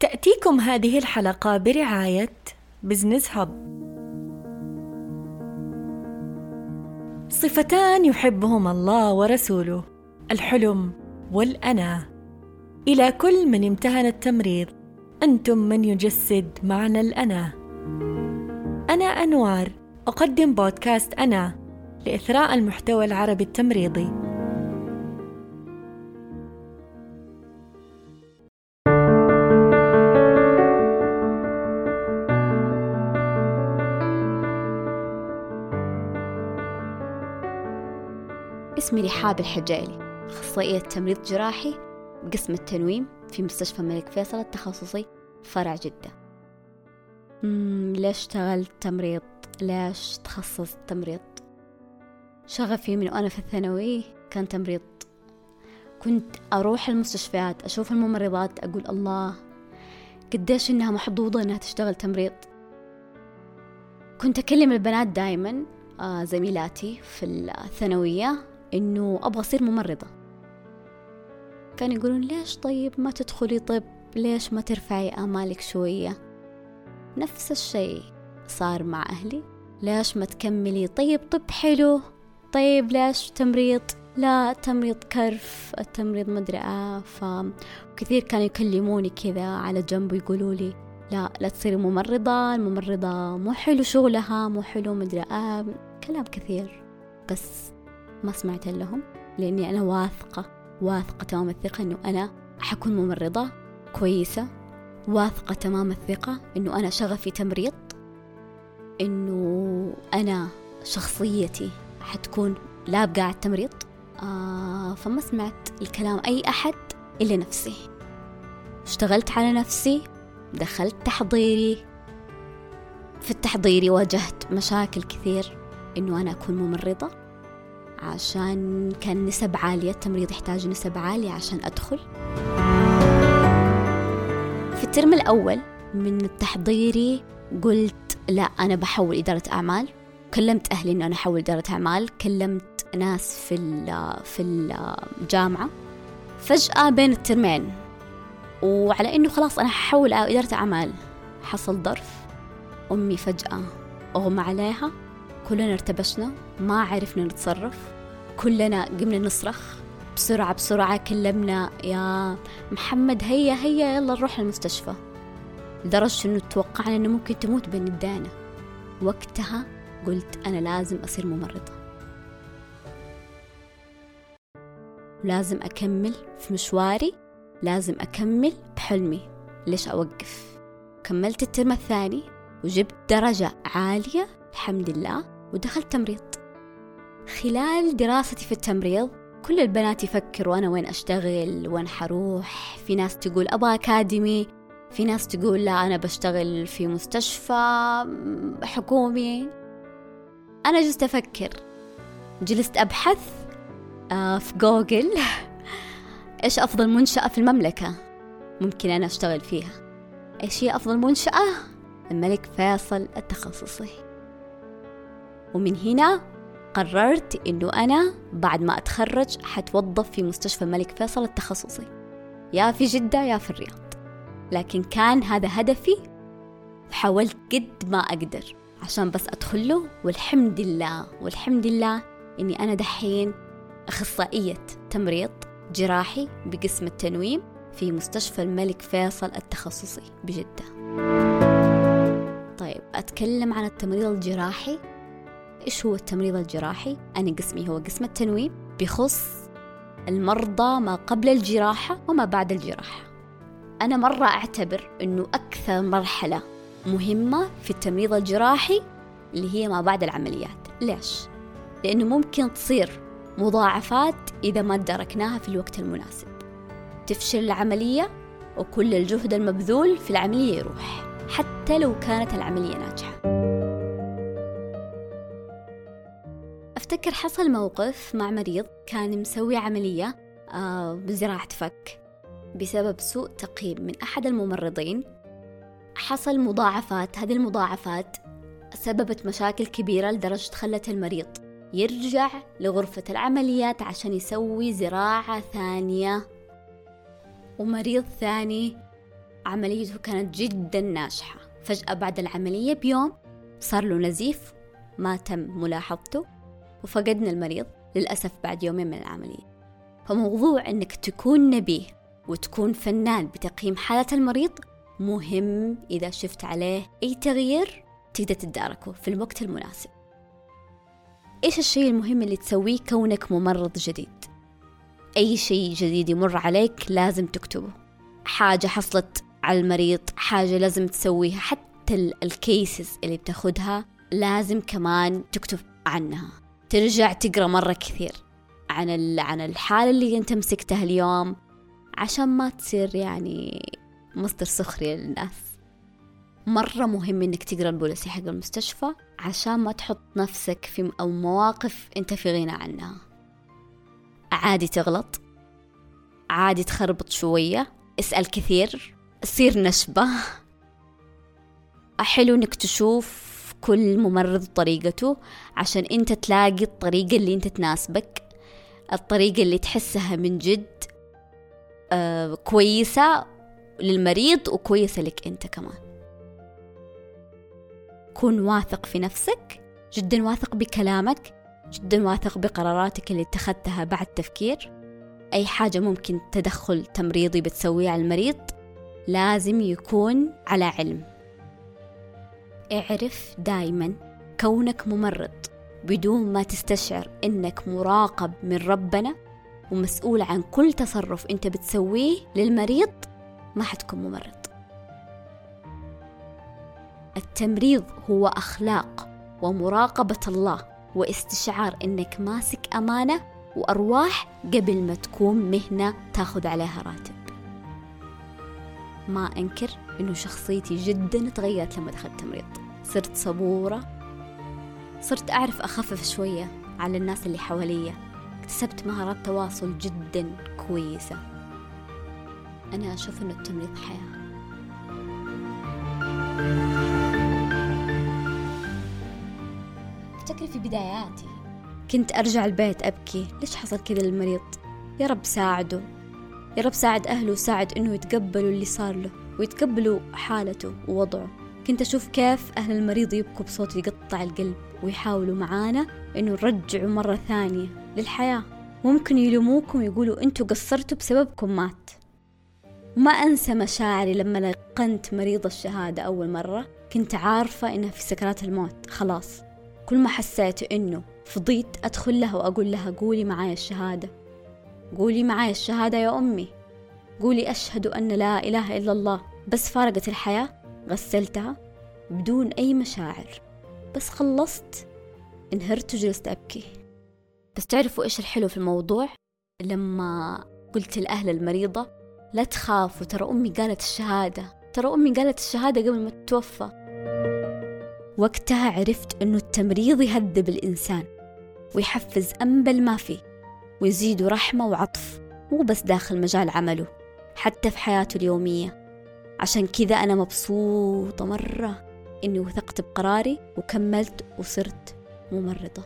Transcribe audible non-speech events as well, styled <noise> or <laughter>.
تأتيكم هذه الحلقة برعاية بزنس هب صفتان يحبهما الله ورسوله الحلم والأنا إلى كل من امتهن التمريض أنتم من يجسد معنى الأنا أنا أنوار أقدم بودكاست أنا لإثراء المحتوى العربي التمريضي. اسمي رحاب الحجالي أخصائية تمريض جراحي بقسم التنويم في مستشفى الملك فيصل التخصصي فرع جدة. ليش اشتغلت تمريض؟ ليش تخصصت تمريض؟ شغفي من وأنا في الثانوي كان تمريض. كنت أروح المستشفيات أشوف الممرضات أقول الله قديش إنها محظوظة إنها تشتغل تمريض. كنت أكلم البنات دايما آه زميلاتي في الثانوية. إنه أبغى أصير ممرضة. كانوا يقولون ليش طيب ما تدخلي طب؟ ليش ما ترفعي آمالك شوية؟ نفس الشيء صار مع أهلي. ليش ما تكملي؟ طيب طب حلو. طيب ليش تمريض؟ لا تمريض كرف التمريض مدري آه فكثير كانوا يكلموني كذا على جنب ويقولوا لي لا لا تصيري ممرضة الممرضة مو حلو شغلها مو حلو مدري آه كلام كثير. بس ما سمعت لهم لأني أنا واثقة واثقة تمام الثقة أنه أنا حكون ممرضة كويسة واثقة تمام الثقة أنه أنا شغفي تمريض أنه أنا شخصيتي حتكون لابقة على التمريض آه فما سمعت الكلام أي أحد إلا نفسي. اشتغلت على نفسي دخلت تحضيري. في التحضيري واجهت مشاكل كثير إنه أنا أكون ممرضة. عشان كان نسب عالية التمريض يحتاج نسب عالية عشان أدخل. في الترم الأول من التحضيري قلت لا أنا بحول إدارة أعمال. كلمت أهلي إنه أنا أحول إدارة أعمال. كلمت ناس في في الجامعة. فجأة بين الترمين وعلى إنه خلاص أنا ححول إدارة أعمال. حصل ظرف. أمي فجأة أغمى عليها. كلنا ارتبشنا. ما عرفنا نتصرف. كلنا قمنا نصرخ بسرعة بسرعة كلمنا يا محمد هيا هيا يلا نروح المستشفى. لدرجة إنه توقعنا إنه ممكن تموت بين يدينا. وقتها قلت أنا لازم أصير ممرضة. لازم أكمل في مشواري لازم أكمل بحلمي. ليش أوقف؟ كملت الترم الثاني وجبت درجة عالية الحمد لله ودخلت تمريض. خلال دراستي في التمريض كل البنات يفكروا أنا وين أشتغل وين حروح. في ناس تقول أبغى أكاديمي في ناس تقول لا أنا بشتغل في مستشفى حكومي. أنا جلست أفكر جلست أبحث آه، في جوجل. <laughs> إيش أفضل منشأة في المملكة ممكن أنا أشتغل فيها؟ إيش هي أفضل منشأة؟ الملك فيصل التخصصي. ومن هنا قررت إنه أنا بعد ما أتخرج حتوظف في مستشفى الملك فيصل التخصصي. يا في جدة يا في الرياض. لكن كان هذا هدفي حاولت قد ما أقدر عشان بس أدخل له والحمد لله والحمد لله إني أنا دحين أخصائية تمريض جراحي بقسم التنويم في مستشفى الملك فيصل التخصصي بجدة. طيب أتكلم عن التمريض الجراحي. إيش هو التمريض الجراحي؟ أنا قسمي هو قسم التنويم بخص المرضى ما قبل الجراحة وما بعد الجراحة أنا مرة أعتبر أنه أكثر مرحلة مهمة في التمريض الجراحي اللي هي ما بعد العمليات ليش؟ لأنه ممكن تصير مضاعفات إذا ما تداركناها في الوقت المناسب تفشل العملية وكل الجهد المبذول في العملية يروح حتى لو كانت العملية ناجحة أفتكر حصل موقف مع مريض كان مسوي عملية آه، بزراعة فك بسبب سوء تقييم من أحد الممرضين. حصل مضاعفات هذه المضاعفات سببت مشاكل كبيرة لدرجة خلت المريض يرجع لغرفة العمليات عشان يسوي زراعة ثانية. ومريض ثاني عمليته كانت جدا ناجحة. فجأة بعد العملية بيوم صار له نزيف ما تم ملاحظته. وفقدنا المريض للأسف بعد يومين من العملية. فموضوع أنك تكون نبيه وتكون فنان بتقييم حالة المريض مهم إذا شفت عليه أي تغيير تقدر تداركه في الوقت المناسب. إيش الشيء المهم اللي تسويه كونك ممرض جديد؟ أي شيء جديد يمر عليك لازم تكتبه. حاجة حصلت على المريض حاجة لازم تسويها حتى الكيسز اللي بتاخدها لازم كمان تكتب عنها. ترجع تقرأ مرة كثير عن عن الحالة اللي أنت مسكتها اليوم عشان ما تصير يعني مصدر سخرية للناس. مرة مهم إنك تقرأ البوليسي حق المستشفى عشان ما تحط نفسك في أو مواقف أنت في غنى عنها. عادي تغلط عادي تخربط شوية اسأل كثير صير نشبة. <laughs> حلو إنك تشوف كل ممرض طريقته عشان أنت تلاقي الطريقة اللي أنت تناسبك الطريقة اللي تحسها من جد آه كويسة للمريض وكويسة لك أنت كمان. كن واثق في نفسك جدا واثق بكلامك جدا واثق بقراراتك اللي اتخذتها بعد تفكير. أي حاجة ممكن تدخل تمريضي بتسويه على المريض لازم يكون على علم. اعرف دايما كونك ممرض بدون ما تستشعر إنك مراقب من ربنا ومسؤول عن كل تصرف أنت بتسويه للمريض ما حتكون ممرض. التمريض هو أخلاق ومراقبة الله واستشعار إنك ماسك أمانة وأرواح قبل ما تكون مهنة تاخذ عليها راتب. ما أنكر إنه شخصيتي جدا تغيرت لما دخلت تمريض. صرت صبورة. صرت أعرف أخفف شوية على الناس اللي حواليا. اكتسبت مهارات تواصل جدا كويسة. أنا أشوف إنه التمريض حياة. أفتكر في بداياتي. كنت أرجع البيت أبكي. ليش حصل كذا للمريض؟ يا رب ساعده. يا رب ساعد أهله وساعد إنه يتقبلوا اللي صار له ويتقبلوا حالته ووضعه. كنت أشوف كيف أهل المريض يبكوا بصوت يقطع القلب ويحاولوا معانا إنه نرجعوا مرة ثانية للحياة. ممكن يلوموكم ويقولوا أنتوا قصرتوا بسببكم مات. وما أنسى مشاعري لما لقنت مريض الشهادة أول مرة. كنت عارفة إنها في سكرات الموت. خلاص. كل ما حسيت إنه فضيت أدخل لها وأقول لها قولي معايا الشهادة. قولي معايا الشهادة يا أمي. قولي أشهد أن لا إله إلا الله. بس فارقت الحياة. غسلتها بدون أي مشاعر. بس خلصت انهرت وجلست أبكي. بس تعرفوا إيش الحلو في الموضوع؟ لما قلت لأهل المريضة لا تخافوا ترى أمي قالت الشهادة. ترى أمي قالت الشهادة قبل ما تتوفى. وقتها عرفت أنه التمريض يهذب الإنسان ويحفز أنبل ما فيه ويزيد رحمة وعطف مو بس داخل مجال عمله حتى في حياته اليومية. عشان كذا أنا مبسوطة مرة إني وثقت بقراري وكملت وصرت ممرضة.